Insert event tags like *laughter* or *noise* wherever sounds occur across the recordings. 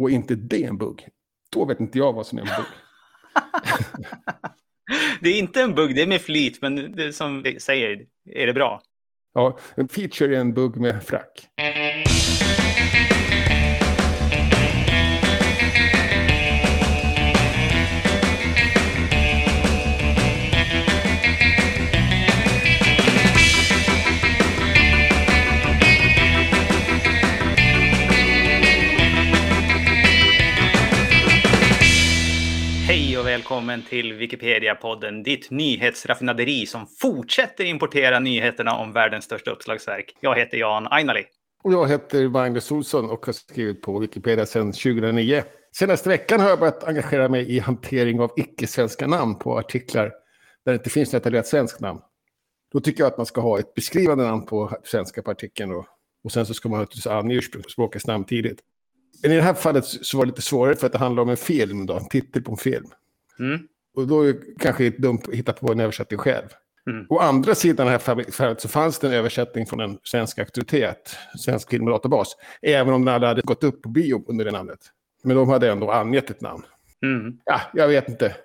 och inte det en bugg, då vet inte jag vad som är en bugg. *laughs* det är inte en bugg, det är med flit, men det som vi säger, är det bra? Ja, en feature är en bugg med frack. Välkommen till Wikipedia-podden, ditt nyhetsraffinaderi som fortsätter importera nyheterna om världens största uppslagsverk. Jag heter Jan Ainali. Och jag heter Magnus Olsson och har skrivit på Wikipedia sedan 2009. Senaste veckan har jag börjat engagera mig i hantering av icke-svenska namn på artiklar där det inte finns något etablerat svenskt namn. Då tycker jag att man ska ha ett beskrivande namn på svenska på artikeln och, och sen så ska man naturligtvis ange ursprungsspråkets namn tidigt. Men i det här fallet så var det lite svårare för att det handlar om en film, då, en titel på en film. Mm. Och då är det kanske dumt att hitta på en översättning själv. Mm. Å andra sidan här fallet så fanns det en översättning från en svensk auktoritet, Svensk film och databas, även om den aldrig hade gått upp på bio under det namnet. Men de hade ändå angett ett namn. Mm. Ja, jag vet inte.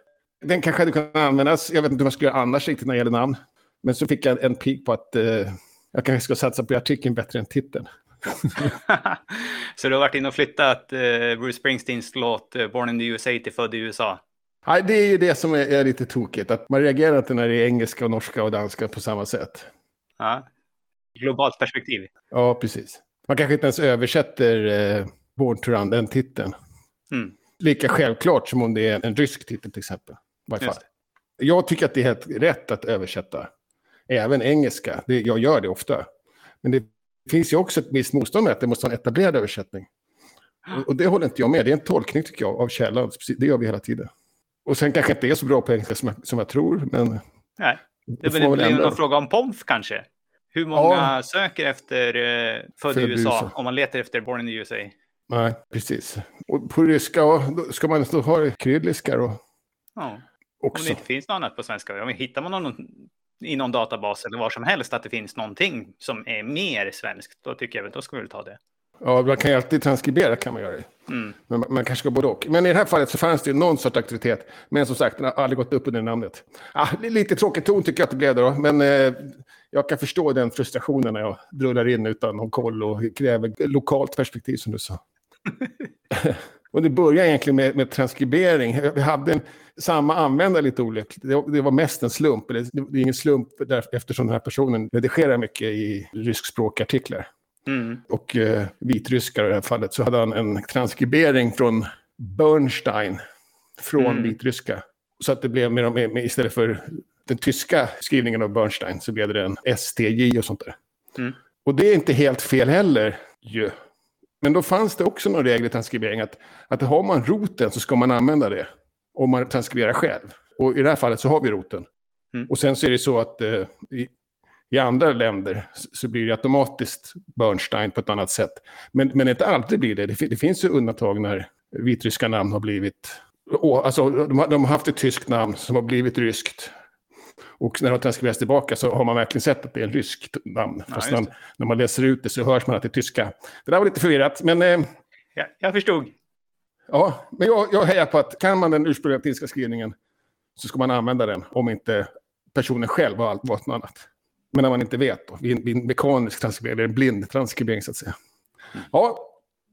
Den kanske hade kunnat användas, jag vet inte hur man skulle göra annars riktigt när det gäller namn. Men så fick jag en pik på att eh, jag kanske ska satsa på artikeln bättre än titeln. *laughs* så du har varit inne och flyttat eh, Bruce Springsteens låt eh, Born in the USA till Född i USA? Nej, det är ju det som är, är, lite tokigt. Att man reagerar inte när det är engelska, och norska och danska på samma sätt. Ja. Globalt perspektiv. Ja, precis. Man kanske inte ens översätter eh, Born to Run, den titeln. Mm. Lika självklart som om det är en rysk titel till exempel. Jag tycker att det är helt rätt att översätta. Även engelska. Det, jag gör det ofta. Men det finns ju också ett visst motstånd med att det måste vara en etablerad översättning. Och, och, det håller inte jag med. Det är en tolkning tycker jag av källan. Det gör vi hela tiden. Och sen kanske inte är så bra på engelska som jag, som jag tror. Men Nej, det blir väl en fråga om POMF kanske. Hur många ja. söker efter uh, född i USA, USA om man letar efter Born in the USA? Nej, precis. Och på ryska, då ska man då ha kryddliska då? Ja. Också. Om det inte finns något annat på svenska. Om hittar man någon i någon databas eller var som helst att det finns någonting som är mer svenskt, då tycker jag att då ska vi väl ta det. Ja, man kan ju alltid transkribera kan man göra. Mm. Men man, man kanske ska både och. Men i det här fallet så fanns det ju någon sorts aktivitet. Men som sagt, den har aldrig gått upp under namnet. Ah, det lite tråkig ton tycker jag att det blev då. Men eh, jag kan förstå den frustrationen när jag drullar in utan någon koll och kräver lokalt perspektiv som du sa. *laughs* och det börjar egentligen med, med transkribering. Vi hade en, samma användare lite olyckligt. Det, det, var mest en slump. Det, det är ingen slump där, eftersom den här personen redigerar mycket i ryskspråkartiklar. Mm. Och eh, vitryskar i det här fallet så hade han en transkribering från Bernstein från mm. vitryska. Så att det blev med, med, med, istället för den tyska skrivningen av Bernstein så blev det en STJ och sånt där. Mm. Och det är inte helt fel heller ju. Men då fanns det också någon regel i transkribering att, att har man roten så ska man använda det. Om man transkriberar själv. Och i det här fallet så har vi roten. Mm. Och sen så är det så att eh, i, andra länder så blir det automatiskt Bernstein på ett annat sätt. Men, men inte alltid blir det. Det, det finns ju undantag när vitryska namn har blivit... Alltså, de, har, de har haft ett tyskt namn som har blivit ryskt. Och när de transkriberas tillbaka så har man verkligen sett att det är en ryskt namn. Ja, Fast när, när, man läser ut det så hörs man att det är tyska. Det där var lite förvirrat, men... Eh, ja, jag förstod. Ja, men jag, jag hejar på att kan man den ursprungliga finska skrivningen så ska man använda den om inte personen själv har valt något annat. Men när man inte vet då, vid, vid en mekanisk transkribering, en blind transkribering så att säga. Ja,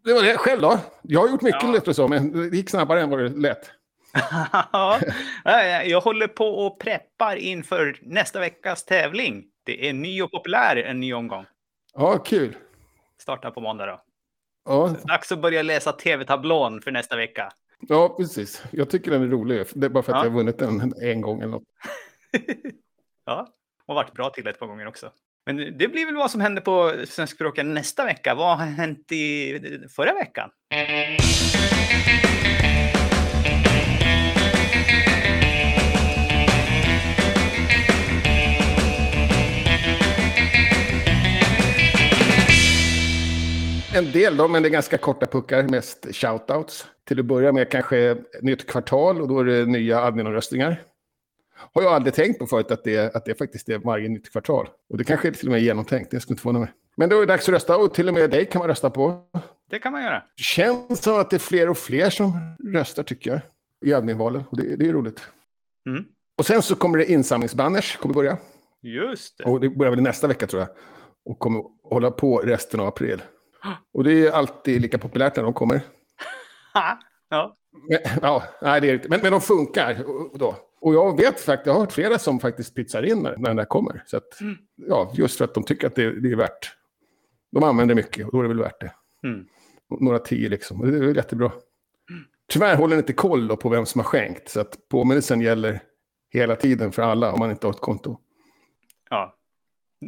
det var det. Själv då? Jag har gjort mycket ja. lätt och så, men det gick snabbare än vad det lät. *laughs* jag håller på och preppar inför nästa veckas tävling. Det är ny och populär, en ny omgång. Ja, kul. Startar på måndag då. Ja. Dags att börja läsa tv-tablån för nästa vecka. Ja, precis. Jag tycker den är rolig. Det är bara för att ja. jag har vunnit den en gång eller något. *laughs* ja, och varit bra till ett par gånger också. Men det blir väl vad som händer på svenskspråken nästa vecka. Vad har hänt i förra veckan? En del då, men det är ganska korta puckar, mest shoutouts. Till att börja med kanske nytt kvartal och då är det nya adminomröstningar. Har jag aldrig tänkt på förut att det, att det faktiskt är varje nytt kvartal. Och det kanske är till och med genomtänkt, det skulle inte förvåna mig. Men då är det dags att rösta och till och med dig kan man rösta på. det kan man göra. Det känns som att det är fler och fler som röstar tycker jag. I adminvalen. Och det, det är roligt. Mm. Och sen så kommer det insamlingsbanners. Kommer börja. Just det. Och det börjar väl nästa vecka tror jag. Och kommer hålla på resten av april. *gasps* Och det är alltid lika populärt när de kommer. *laughs* ja. Men, ja, nej, det är. Men, men de funkar då. Och jag vet faktiskt, jag har hört flera som faktiskt pizzar in när, när den där kommer. Så att, Mm. ja, just för att de tycker att det, det är värt. De använder mycket och då är det väl värt det. Mm. Några tio liksom. Det är väl jättebra. Tyvärr håller den inte koll då på vem som har skänkt. Så att påminnelsen gäller hela tiden för alla om man inte har ett konto. ja.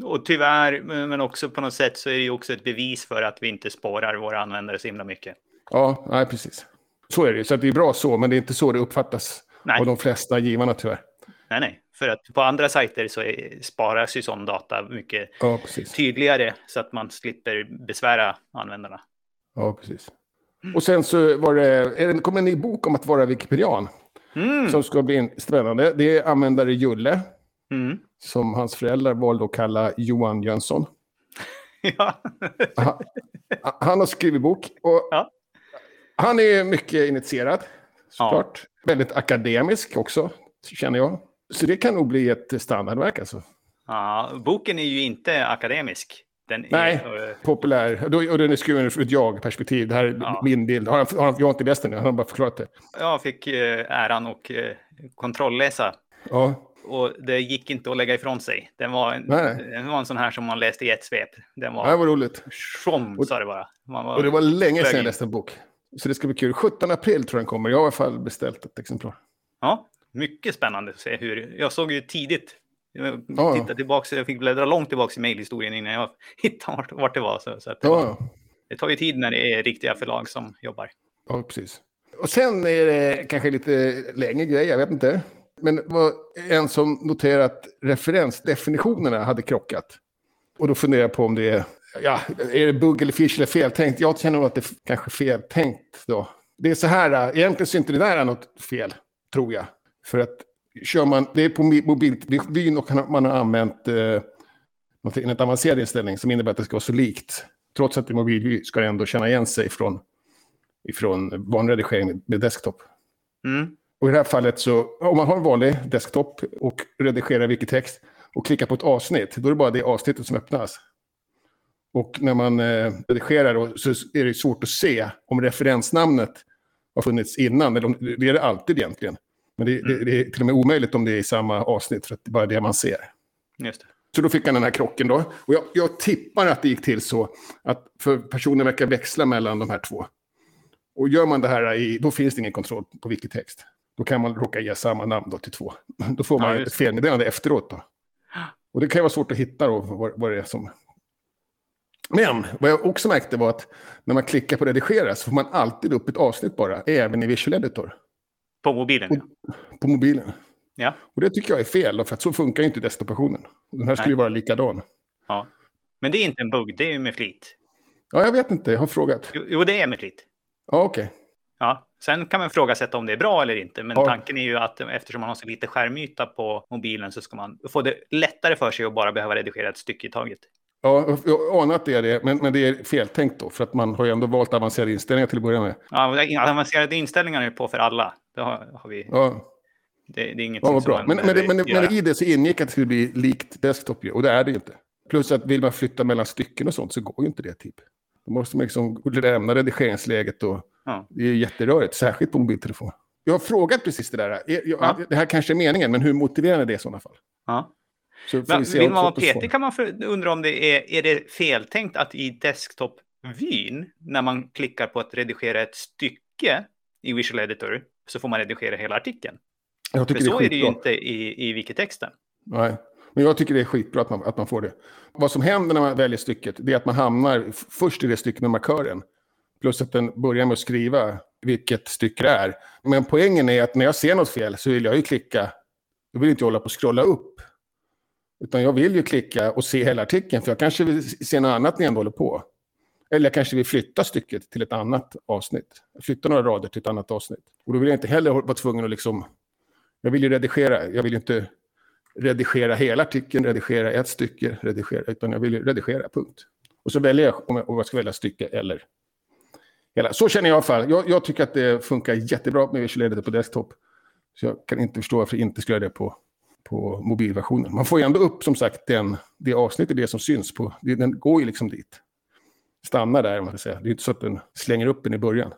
Och tyvärr, men också på något sätt så är det ju också ett bevis för att vi inte spårar våra användare så himla mycket. Ja, nej precis. Så är det ju. Så det är bra så, men det är inte så det uppfattas Nej. av de flesta givarna tyvärr. Nej, nej. För att på andra sajter så är, sparas ju sån data mycket Ja, tydligare så att man slipper besvära användarna. Ja, precis. Och sen så var det, kommer en ny bok om att vara wikipedian. Mm. Som ska bli spännande. Det är användare Julle, Mm. som hans föräldrar valde att kalla Johan Jönsson. *laughs* Ja. Han, han har skrivit bok. Och Ja. Han är mycket initierad, såklart. Väldigt akademisk också, känner jag. Så det kan nog bli ett standardverk alltså. ja. Boken är ju inte akademisk. Den Nej. är, Populär. Och den är skriven ur ett jag-perspektiv. Det här är Ja. min bild. Har han, har han, jag har inte läst den nu, han har bara förklarat det. jag fick eh, äran och eh, kontrollläsa. Ja, Och det gick inte att lägga ifrån sig. Den var en, Nej. den var en sån här som man läste i ett svep. Den det här var var roligt. som sa det bara. Var, Och det var länge sedan jag läste en bok. Så det ska bli kul. 17 april tror jag den kommer. Jag har i alla fall beställt ett exemplar. Ja, mycket spännande att se hur... Jag såg ju tidigt. Jag Ja, tittade tillbaka, jag fick bläddra långt tillbaka i mejlhistorien innan jag *laughs* hittade vart, det var. Så, så att det, Ja, var, det tar ju tid när det är riktiga förlag som jobbar. Ja, precis. Och sen är det kanske lite längre grej, jag vet inte. Men det var en som noterade att referensdefinitionerna hade krockat. Och då funderar jag på om det är, ja, är det bugg eller fish eller feltänkt? Jag känner nog att det är kanske feltänkt då. Det är så här, äh, egentligen så är inte det där något fel, tror jag. För att kör man, det är på mobiltelefon och man har använt eh, en avancerad inställning som innebär att det ska vara så likt. Trots att det är mobilvy ska det ändå känna igen sig från ifrån vanlig redigering med- desktop. Mm. Och i det här fallet så, om man har en vanlig desktop och redigerar wikitext och klickar på ett avsnitt, då är det bara det avsnittet som öppnas. Och när man eh, redigerar då, så är det svårt att se om referensnamnet har funnits innan, eller om, det är det alltid egentligen. Men det, det, det är till och med omöjligt om det är i samma avsnitt, för att det är bara det man ser. Just det. Så då fick han den här krocken då. Och jag, jag tippar att det gick till så att för personen verkar växla mellan de här två. Och gör man det här, i, då finns det ingen kontroll på wikitext. Då kan man råka ge samma namn då till två. Då får man Ja, ett felmeddelande efteråt då. Och det kan ju vara svårt att hitta då vad, vad det är som... Men vad jag också märkte var att när man klickar på redigera så får man alltid upp ett avsnitt bara, även i Visual Editor, På mobilen. ja. på mobilen. Ja. Och det tycker jag är fel, för att så funkar ju inte desktopationen. Och Den här skulle ju vara likadan. ja. Men det är inte en bugg, det är med flit. Ja, jag vet inte, jag har frågat. Jo, jo, det är med flit. Ja, okej. Ja. Sen kan man ifrågasätta om det är bra eller inte. Men Ja. tanken är ju att eftersom man har så lite skärmyta på mobilen så ska man få det lättare för sig att bara behöva redigera ett stycke i taget. Ja, jag anar att det är det, men, men det är feltänkt då. För att man har ju ändå valt avancerade inställningar till att börja med. Ja, avancerade inställningar är på för alla. Det har, har vi. Ja, Det, det är inget ja som bra. Men, men, det, men, men i det så ingick att det skulle bli likt desktop och det är det ju inte. Plus att vill man flytta mellan stycken och sånt så går ju inte det typ. Då måste man liksom lämna redigeringsläget och Ja. det är jätterörigt, särskilt på mobiltelefon. Jag har frågat precis det där. Jag, jag, Ja. Det här kanske är meningen, men hur motiverar ni det i sådana fall? Ja. Så Men, vill man vara petig kan man för, undra om det är, är det feltänkt att i desktop-vyn, när man klickar på att redigera ett stycke i Visual Editor, så får man redigera hela artikeln. Jag För tycker så det är är det ju skitbra. inte i, i wikitexten. Nej, men jag tycker det är skitbra att man, att man får det. Vad som händer när man väljer stycket, det är att man hamnar först i det stycket med markören. Plus att den börjar med att skriva vilket stycke det är. Men poängen är att när jag ser något fel så vill jag ju klicka, då vill inte jag hålla på och scrolla upp. Utan jag vill ju klicka och se hela artikeln, för jag kanske vill se något annat när jag ändå håller på. Eller jag kanske vill flytta stycket till ett annat avsnitt. Flytta några rader till ett annat avsnitt. Och då vill jag inte heller vara tvungen att liksom... Jag vill ju redigera, jag vill ju inte redigera hela artikeln, redigera ett stycke, redigera, utan jag vill ju redigera, punkt. Och så väljer jag om jag, om jag ska välja stycke eller hela. Så känner jag i alla fall. Jag, jag tycker att det funkar jättebra med Visual Editor på desktop. Så jag kan inte förstå varför jag inte skulle göra det på, på mobilversionen. Man får ju ändå upp som sagt den, det avsnittet, det som syns på. Det, den går ju liksom dit. Stannar där, man ska säga. Det är inte så att den slänger upp den i början.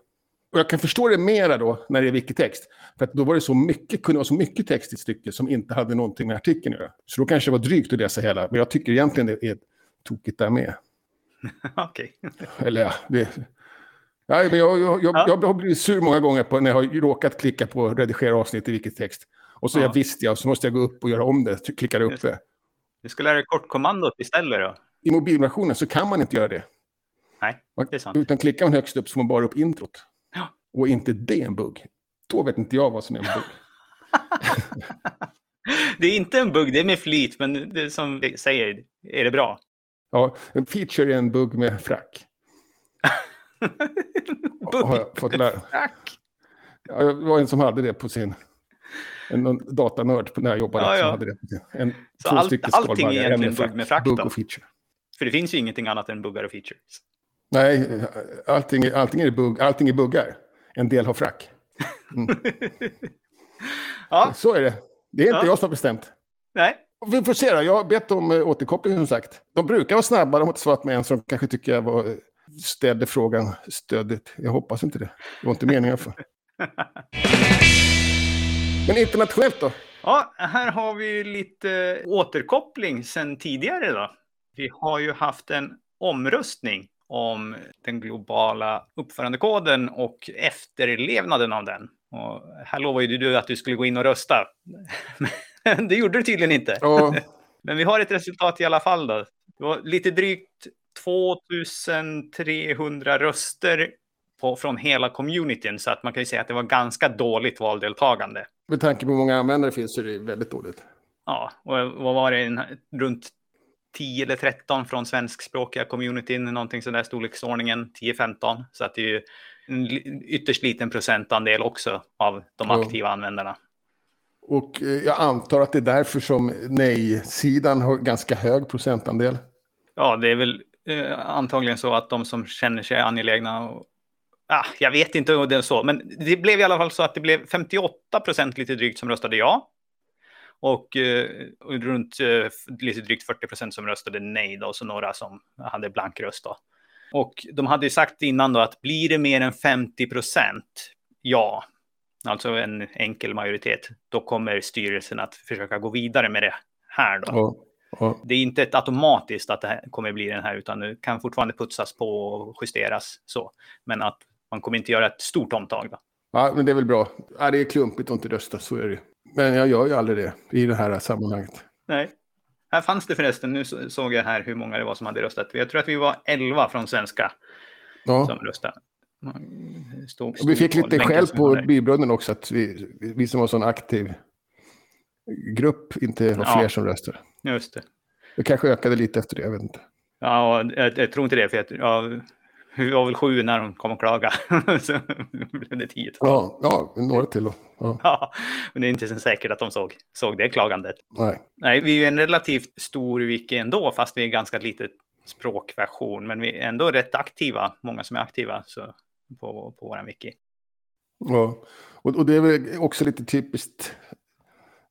Och jag kan förstå det mera då när det är wikitext. För att då var det så mycket, kunde vara så mycket text i ett stycke som inte hade någonting med artikeln att göra. Så då kanske det var drygt att läsa hela. Men jag tycker egentligen det är tokigt där med. *laughs* Okej. Eller ja, det... Ja, men jag, jag, jag, Ja. jag har blivit sur många gånger på när jag har råkat klicka på redigera avsnitt i wikitext. Och så Ja. jag visste jag, så måste jag gå upp och göra om det. Klickar upp det. Du ska lära dig kortkommandot istället då? I mobilversionen så kan man inte göra det. Nej, det är sant. utan klickar man högst upp så får man bara upp introt. Ja. Och inte det en bugg. Då vet inte jag vad som är en bugg. *laughs* Det är inte en bugg, det är med flit, men det som vi säger, är det bra? Ja, en feature är en bugg med frack. *laughs* Fått lära. Tack! Ja, jag var en som hade det på sin... En datanörd när jag jobbade. Ja, ja. Som hade det en, Så två allt- stycken allting är egentligen bugg med frack Bugg och feature. För det finns ju ingenting annat än buggar och features. Nej, allting, allting, är bugg, allting är buggar. En del har frack. *laughs* Ja, Så är det. Det är inte Ja. jag som har bestämt. nej. Vi får se då. Jag har bett om eh, återkoppling som sagt. De brukar vara snabba. De har inte svarat med en som kanske tycker jag var, ställde frågan stödigt. Jag hoppas inte det. Det var inte meningen för. *laughs* Men internationellt då? Ja, här har vi lite återkoppling sen tidigare då. Vi har ju haft en omröstning om den globala uppförandekoden och efterlevnaden av den. Och här lovade ju du att du skulle gå in och rösta. Men *laughs* det gjorde du tydligen inte. Ja, *laughs* Men vi har ett resultat i alla fall då. Det var lite drygt 2300 röster på, från hela communityn, så att man kan ju säga att det var ganska dåligt valdeltagande. med tanke på hur många användare finns så är det väldigt dåligt. Ja, och vad var det? En, runt 10 eller 13 från svenskspråkiga communityn, någonting sån där storleksordningen, 10-15. Så att det är ju en ytterst liten procentandel också av de Ja. aktiva användarna. Och eh, jag antar att det är därför som nej-sidan har ganska hög procentandel. Ja, det är väl eh, antagligen så att de som känner sig angelägna och Ah, jag vet inte hur det är så, men det blev i alla fall så att det blev 58 procent lite drygt som röstade ja. Och, eh, och runt eh, lite drygt 40 procent som röstade nej då, och så några som hade blank röst då. Och de hade ju sagt innan då att blir det mer än 50 procent ja, alltså en enkel majoritet, då kommer styrelsen att försöka gå vidare med det här då. Ja, ja. Det är inte ett automatiskt att det här kommer bli den här, utan det kan fortfarande putsas på och justeras så. Men att man kommer inte göra ett stort omtag. Då. ja, men det är väl bra. Ja, det är klumpigt att inte rösta, så är det. Men jag gör ju aldrig det i det här sammanhanget. Nej. Här fanns det förresten, nu så- såg jag här hur många det var som hade röstat. Jag tror att vi var 11 från svenska Ja. som röstade. Stod, Och vi fick stod lite skäll på. Bybrunnen också, att vi, vi som var sån aktiv grupp inte var Ja. fler som röstade. Just det. Det kanske ökade lite efter det, jag vet inte. Ja, jag, jag tror inte det, för jag, ja, vi var väl sju när de kom och klagade. *laughs* så blev det tio. Ja, ja några till då. Ja, Ja, men det är inte så säkert att de såg, såg det klagandet. nej. Nej, vi är en relativt stor wiki ändå, fast vi är en ganska litet språkversion. Men vi är ändå rätt aktiva, många som är aktiva så, på, på vår wiki. Ja. Och, och det är väl också lite typiskt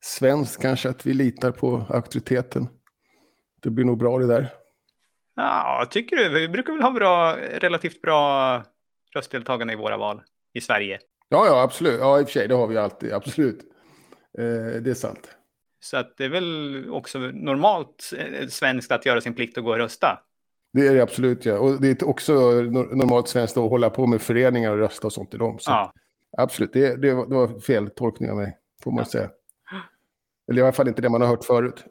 svenskt kanske, att vi litar på auktoriteten. Det blir nog bra det där. Ja, tycker du? Vi brukar väl ha bra, relativt bra röstdeltagande i våra val i Sverige. Ja, ja, absolut. Ja, i och för sig, det har vi alltid, absolut. Eh, det är sant. Så att det är väl också normalt eh, svenskt att göra sin plikt och gå och rösta. Det är det absolut, ja. Och det är också nor- normalt svenskt att hålla på med föreningar och rösta och sånt i dem. Så Ja, Absolut, det, det, var, det var fel tolkning av mig, får man säga. Eller i alla fall inte det man har hört förut.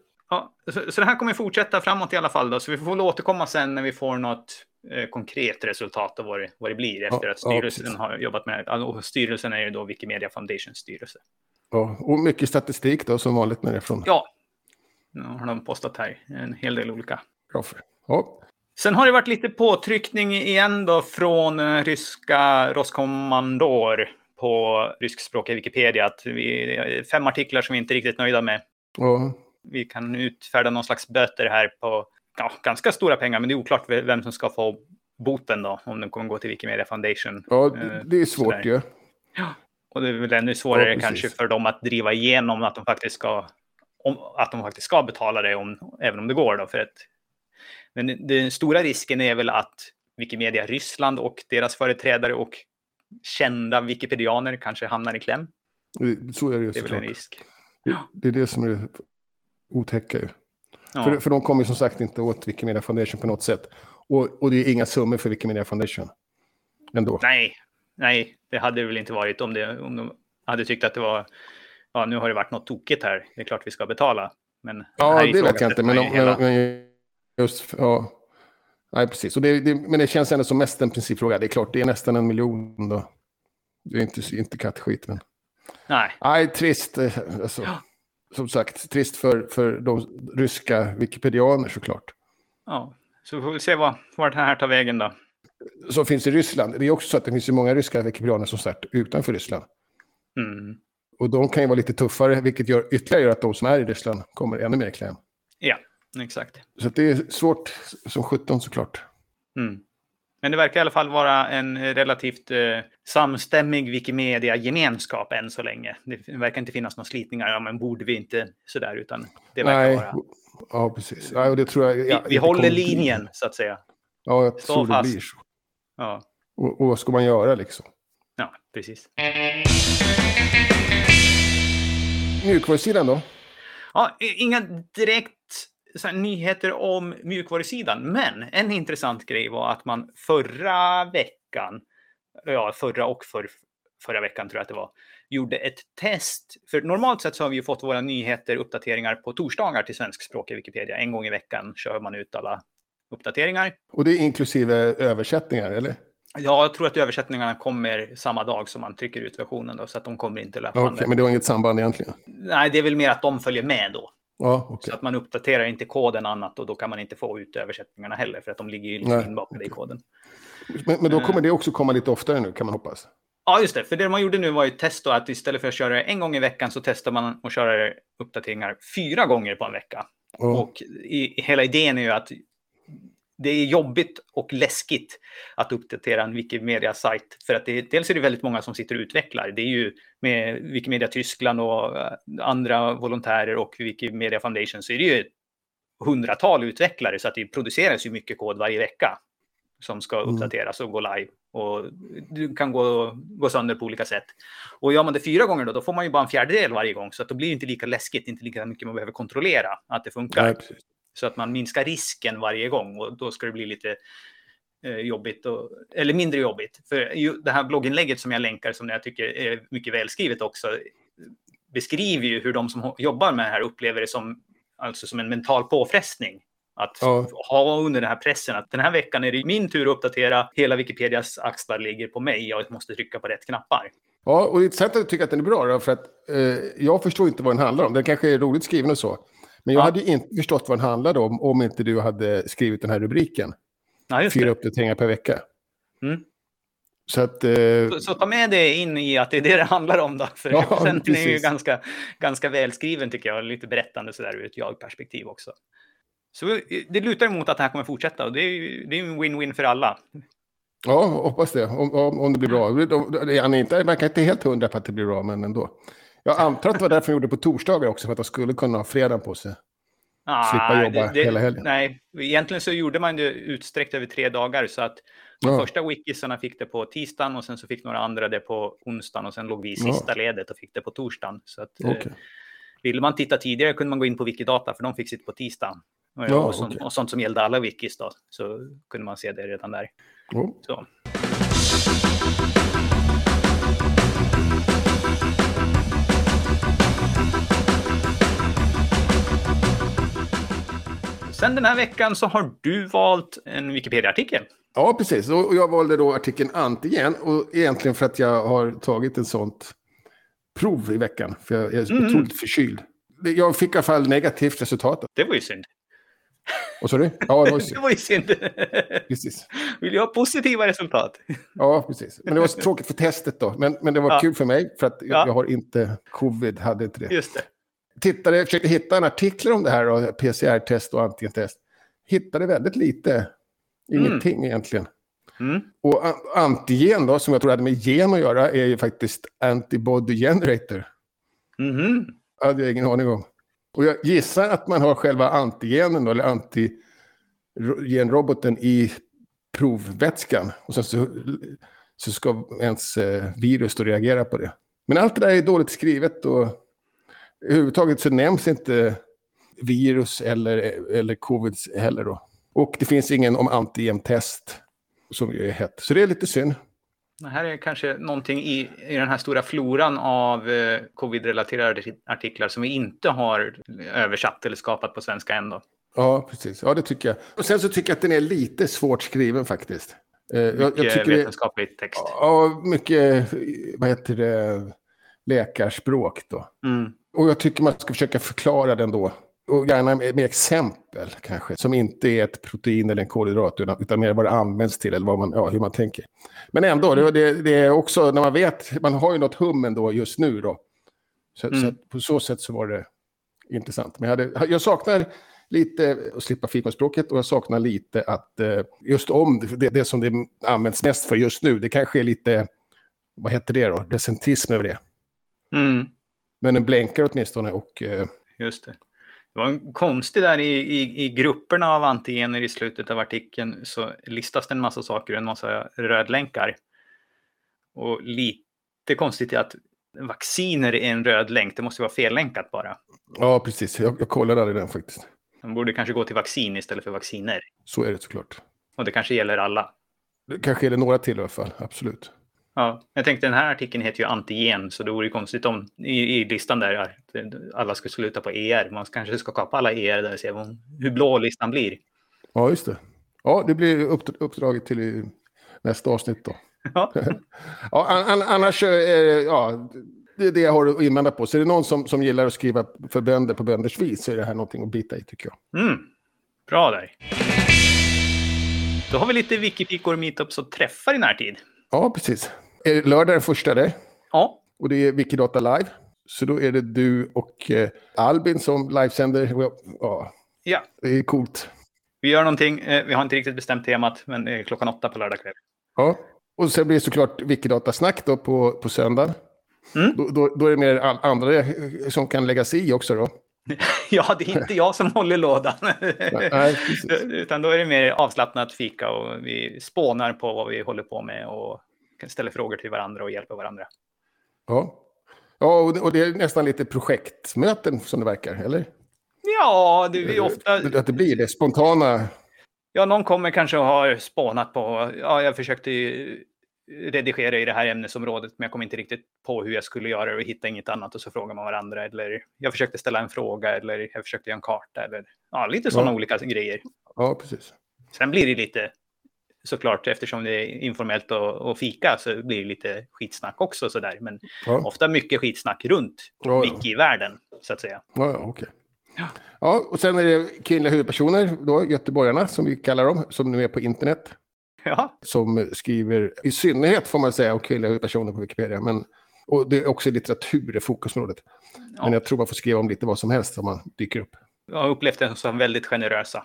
Ja, så, så det här kommer fortsätta framåt i alla fall. Då, så vi får väl återkomma sen när vi får något eh, konkret resultat av vad det, vad det blir efter Ja, att ja, styrelsen precis. har jobbat med alltså, och Styrelsen är ju då Wikimedia Foundations styrelse. Ja, och mycket statistik då, som vanligt när det från Ja, nu har de postat här en hel del olika. grafer. Ja, Sen har det varit lite påtryckning igen då från eh, ryska Roskommandor på ryskspråkiga Wikipedia. Att vi, fem artiklar som vi inte är riktigt nöjda med. ja, vi kan utfärda någon slags böter här på ja, ganska stora pengar, men det är oklart vem som ska få boten då, om den kommer gå till Wikimedia Foundation. Ja, Eh, det är svårt ju. Och det är väl ännu svårare Ja, kanske för dem att driva igenom att de faktiskt ska, om, att de faktiskt ska betala det, om, även om det går. Då, för att, men den stora risken är väl att Wikimedia Ryssland och deras företrädare och kända wikipedianer kanske hamnar i kläm. Så är det ju Det är väl en risk. Det, det är det som är otäcka ju. Ja. För, för de kommer som sagt inte åt Wikimedia Foundation på något sätt. Och, och det är inga summor för Wikimedia Foundation. Ändå. Nej, nej, det hade det väl inte varit om, det, om de hade tyckt att det var, ja nu har det varit något tokigt här, det är klart vi ska betala. Men Ja, det vet jag inte. Men, hela- men just, ja. Nej, precis. Och det, det, men det känns ändå som mest en principfråga. Det är klart, det är nästan en miljon då. Det är inte, inte kattskit, men... Nej, Nej, trist. eh, Alltså, Som sagt, trist för, för de ryska wikipedianer såklart. ja. Så vi får väl se vad, vart det här tar vägen då. Som finns i Ryssland. Det är också så att det finns ju många ryska wikipedianer som sagt utanför Ryssland. Mm. Och de kan ju vara lite tuffare, vilket gör ytterligare gör att de som är i Ryssland kommer ännu mer i kläm. Ja, exakt. Så det är svårt som 17 såklart. Mm. Men det verkar i alla fall vara en relativt eh, samstämmig Wikimedia-gemenskap än så länge. Det verkar inte finnas några slitningar, ja men borde vi inte sådär, utan det verkar Nej, vara... ja precis. Ja, och det tror jag, Vi, ja, vi det håller kommer bli. linjen, så att säga. Ja, jag Stå tror det fast. blir så. Ja, Och, och vad ska man göra liksom? ja precis. Mjukvarusidan då? Ja, inga direkt här, nyheter om mjukvarusidan, men en intressant grej var att man förra veckan, ja, förra och för, förra veckan tror jag att det var, gjorde ett test. För normalt sett så har vi ju fått våra nyheter, uppdateringar på torsdagar till svenskspråkiga Wikipedia. En gång i veckan kör man ut alla uppdateringar. Och det är inklusive översättningar, eller? Ja, jag tror att översättningarna kommer samma dag som man trycker ut versionen, då, så att de kommer inte löpande. Okej, men det har inget samband egentligen? Nej, det är väl mer att de följer med då. Ja, okej. Så att man uppdaterar inte koden annat och då kan man inte få ut översättningarna heller för att de ligger ju liksom inbakade i koden. Men, men då Eh. kommer det också komma lite oftare nu, kan man hoppas. Ja, just det. För det man gjorde nu var ju test då att istället för att köra det en gång i veckan så testar man att köra uppdateringar fyra gånger på en vecka. Ja. Och i, hela idén är ju att det är jobbigt och läskigt att uppdatera en Wikimedia-sajt. För att det, dels är det väldigt många som sitter och utvecklar. Det är ju med Wikimedia Tyskland och eh, andra volontärer och Wikimedia Foundation så är det ju hundratal utvecklare så att det produceras ju mycket kod varje vecka som ska Mm. uppdateras och gå live. Och du kan gå, gå sönder på olika sätt. Och gör man det fyra gånger då, då får man ju bara en fjärdedel varje gång. Så att då blir det inte lika läskigt, inte lika mycket man behöver kontrollera att det funkar. Nej. Så att man minskar risken varje gång och då ska det bli lite eh, jobbigt, och, eller mindre jobbigt. För det här blogginlägget som jag länkar, som jag tycker är mycket välskrivet också, beskriver ju hur de som jobbar med det här upplever det som, alltså som en mental påfrestning. Att Ja. ha under den här pressen att den här veckan är det min tur att uppdatera, hela Wikipedias axlar ligger på mig, jag måste trycka på rätt knappar. Ja, och det är intressant att du tycker att den är bra, då, för att eh, jag förstår inte vad den handlar om. Den kanske är roligt skriven och så. Men jag Ja. hade ju inte förstått vad den handlade om om inte du hade skrivit den här rubriken. Ja, Fyra det. uppdateringar per vecka. Mm. Så att... Eh, Så, så ta med det in i att det är det det handlar om då. För Ja, *laughs* sen är ju ganska, ganska välskriven tycker jag. Lite berättande sådär ur ett jag-perspektiv också. Så det lutar emot att det här kommer fortsätta och det är ju det är en win-win för alla. ja, hoppas det. Om, om, om det blir bra. Han är inte, jag verkar inte helt hundra på att det blir bra, men ändå. Jag antar att det var därför de gjorde det på torsdagar också, för att de skulle kunna ha fredagen på sig. Slippa Ah, jobba hela helgen. Nej, egentligen så gjorde man det utsträckt över tre dagar så att de Ja. första wikisarna fick det på tisdagen och sen så fick några andra det på onsdagen och sen låg vi i Ja. sista ledet och fick det på torsdagen. Så att, eh, Okej. Vill man titta tidigare kunde man gå in på Wikidata för de fick sitt på tisdagen. Och, Ja, och, sånt, okej. och sånt som gällde alla wikis då, så kunde man se det redan där. Ja. Så. Sen den här veckan så har du valt en Wikipedia-artikel. Ja, precis. Och jag valde då artikeln Antigen. Och egentligen för att jag har tagit ett sånt prov i veckan. För jag är Mm. otroligt förkyld. Det- Jag fick i alla fall negativt resultat. Det var ju synd. Och så det? Ja, det var ju *laughs* Det synd. var ju synd. Precis. Vill du ha positiva resultat? Ja, precis. Men det var så tråkigt för testet då. Men, men det var Ja. kul för mig för att jag, Ja. jag har inte covid, hade inte det. Just det. Tittade, försökte hitta en artikel om det här, PCR-test och antigentest. Hittade väldigt lite. Mm. Ingenting egentligen. Mm. Och antigen då, som jag tror hade med gen att göra, är ju faktiskt antibody generator. Mhm. Det hade jag ingen aning om. Och jag gissar att man har själva antigenen då, eller antigenroboten i provvätskan. Och sen så, så ska ens eh, virus då reagera på det. Men allt det där är dåligt skrivet och överhuvudtaget så nämns inte virus eller, eller covid heller då. Och det finns ingen om antigentest som ju är hett. Så det är lite synd. Det här är kanske någonting i, i den här stora floran av eh, covid-relaterade artiklar som vi inte har översatt eller skapat på svenska än. Då. Ja, precis. Ja, det tycker jag. Och sen så tycker jag att den är lite svårt skriven faktiskt. Eh, jag, jag Mycket tycker det, vetenskaplig text. ja, mycket, vad heter det, läkarspråk då. Mm. Och jag tycker man ska försöka förklara den då. Och gärna med, med exempel kanske, som inte är ett protein eller en kolhydrat, utan, utan mer vad det används till eller vad man, ja, hur man tänker. Men ändå, det, det, är också när man vet, man har ju något hum ändå just nu då. Så, Mm. så på så sätt så var det intressant. Men jag, hade, jag saknar lite att slippa fikonspråket och jag saknar lite att eh, just om det, det som det används mest för just nu, det kanske är lite, vad heter det då, recentrism över det. Mm. Men den blänkar åtminstone och eh, Just det. Det var en konstig där i, i, i grupperna av antigener i slutet av artikeln så listas det en massa saker, en massa rödlänkar. Och lite konstigt är att vacciner är en röd länk, det måste vara fellänkat bara. ja, precis. Jag, jag kollade aldrig den faktiskt. Man borde kanske gå till vaccin istället för vacciner. Så är det såklart. Och det kanske gäller alla. Det kanske det några till i alla fall, absolut. Ja, jag tänkte den här artikeln heter ju antigen, så det vore ju konstigt om i, i listan där att alla ska sluta på ER. Man kanske ska kapa alla ER där och se hur blå listan blir. Ja, just det. Ja, det blir upp, uppdraget till nästa avsnitt då. Ja. *laughs* Ja, an, an, annars, eh, ja, det är det jag har att invända på. Så är det någon som, som gillar att skriva för bönder på bönders vis så är det här någonting att bita i tycker jag. Mm. Bra där. Då har vi lite wikifikor, meetups och träffar i närtid. Ja, precis. Är lördag den första det? Ja, Och det är Wikidata Live. Så då är det du och eh, Albin som livesänder. Ja, ja. det är coolt. Vi gör någonting. eh, Vi har inte riktigt bestämt temat, men det är klockan åtta på lördag kväll. Ja. Och sen blir det såklart Wikidata-snack då på, på söndag. Mm. Då, då, då är det mer andra eh, som kan lägga sig i också då. *laughs* Ja, det är inte jag som håller lådan. Nej. *laughs* Utan då är det mer avslappnat fika och vi spånar på vad vi håller på med och ställer frågor till varandra och hjälper varandra. Ja, ja och, det, och det är nästan lite projektmöten som det verkar, eller? Ja, det är ofta... Att det blir det, spontana. Ja, någon kommer kanske och har spånat på... Ja, jag försökte redigera i det här ämnesområdet, men jag kom inte riktigt på hur jag skulle göra det och hittade inget annat och så frågar man varandra. Eller jag försökte ställa en fråga eller jag försökte göra en karta eller ja, lite sådana Ja. olika grejer. Ja, precis. Sen blir det lite, såklart, eftersom det är informellt och, och fika så blir det lite skitsnack också sådär. Men Ja, ofta mycket skitsnack runt Ja, ja. wiki-världen, så att säga. ja, ja okej. Ja, och sen är det kvinnliga huvudpersoner, då, göteborgarna som vi kallar dem, som nu är på internet. Ja, Som skriver, i synnerhet får man säga, om kvinnliga huvudpersoner på Wikipedia. Men, och det är också litteratur i fokusområdet. Men ja. jag tror man får skriva om lite vad som helst om man dyker upp. jag har upplevt det som väldigt generösa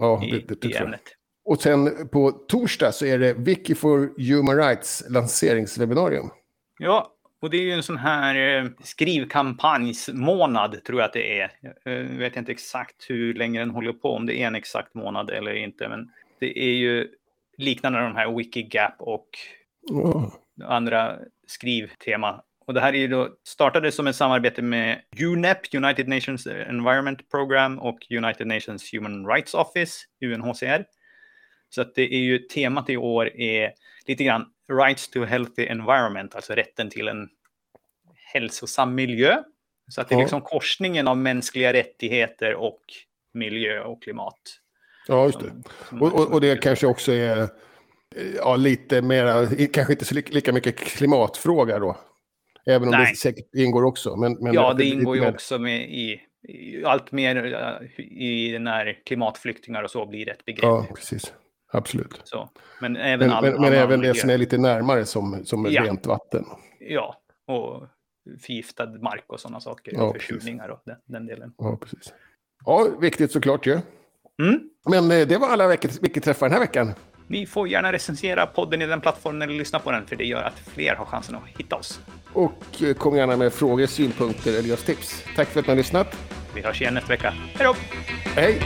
Ja, i, det, det, det i jag. ämnet. Och sen på torsdag så är det Wiki for Human Rights lanseringswebbinarium. Ja, och det är ju en sån här eh, skrivkampanjsmånad tror jag att det är. Jag eh, vet inte exakt hur länge den håller på, om det är en exakt månad eller inte. Men det är ju liknande de här Wikigap och Ja, andra skrivtema. Och det här är ju då, startade som ett samarbete med UNEP, United Nations Environment Program och United Nations Human Rights Office, UNHCR. Så att det är ju temat i år är lite grann Rights to Healthy Environment, alltså rätten till en hälsosam miljö. Så att det är liksom korsningen av mänskliga rättigheter och miljö och klimat. ja just det. Och, och, och det kanske också är ja, lite mera, kanske inte så li- lika mycket klimatfråga då. Även om Nej. det säkert ingår också. Men, men Ja, det ingår ju också med i, i allt mer i när klimatflyktingar och så blir ett begrepp. Ja, precis. Absolut. Så. Men även, Men, all, men, men även det som är lite närmare som, som Ja. rent vatten. Ja, och förgiftad mark och sådana saker. Ja, försurningar och den, den delen. Ja, precis. Ja, viktigt såklart ju. Mm. Men eh, det var alla veckoträffar den här veckan. Ni får gärna recensera podden i den plattformen eller lyssna på den, för det gör att fler har chansen att hitta oss. Och eh, kom gärna med frågor, synpunkter eller just tips. Tack för att ni har lyssnat. Vi hörs igen nästa vecka. Hej då! Hej!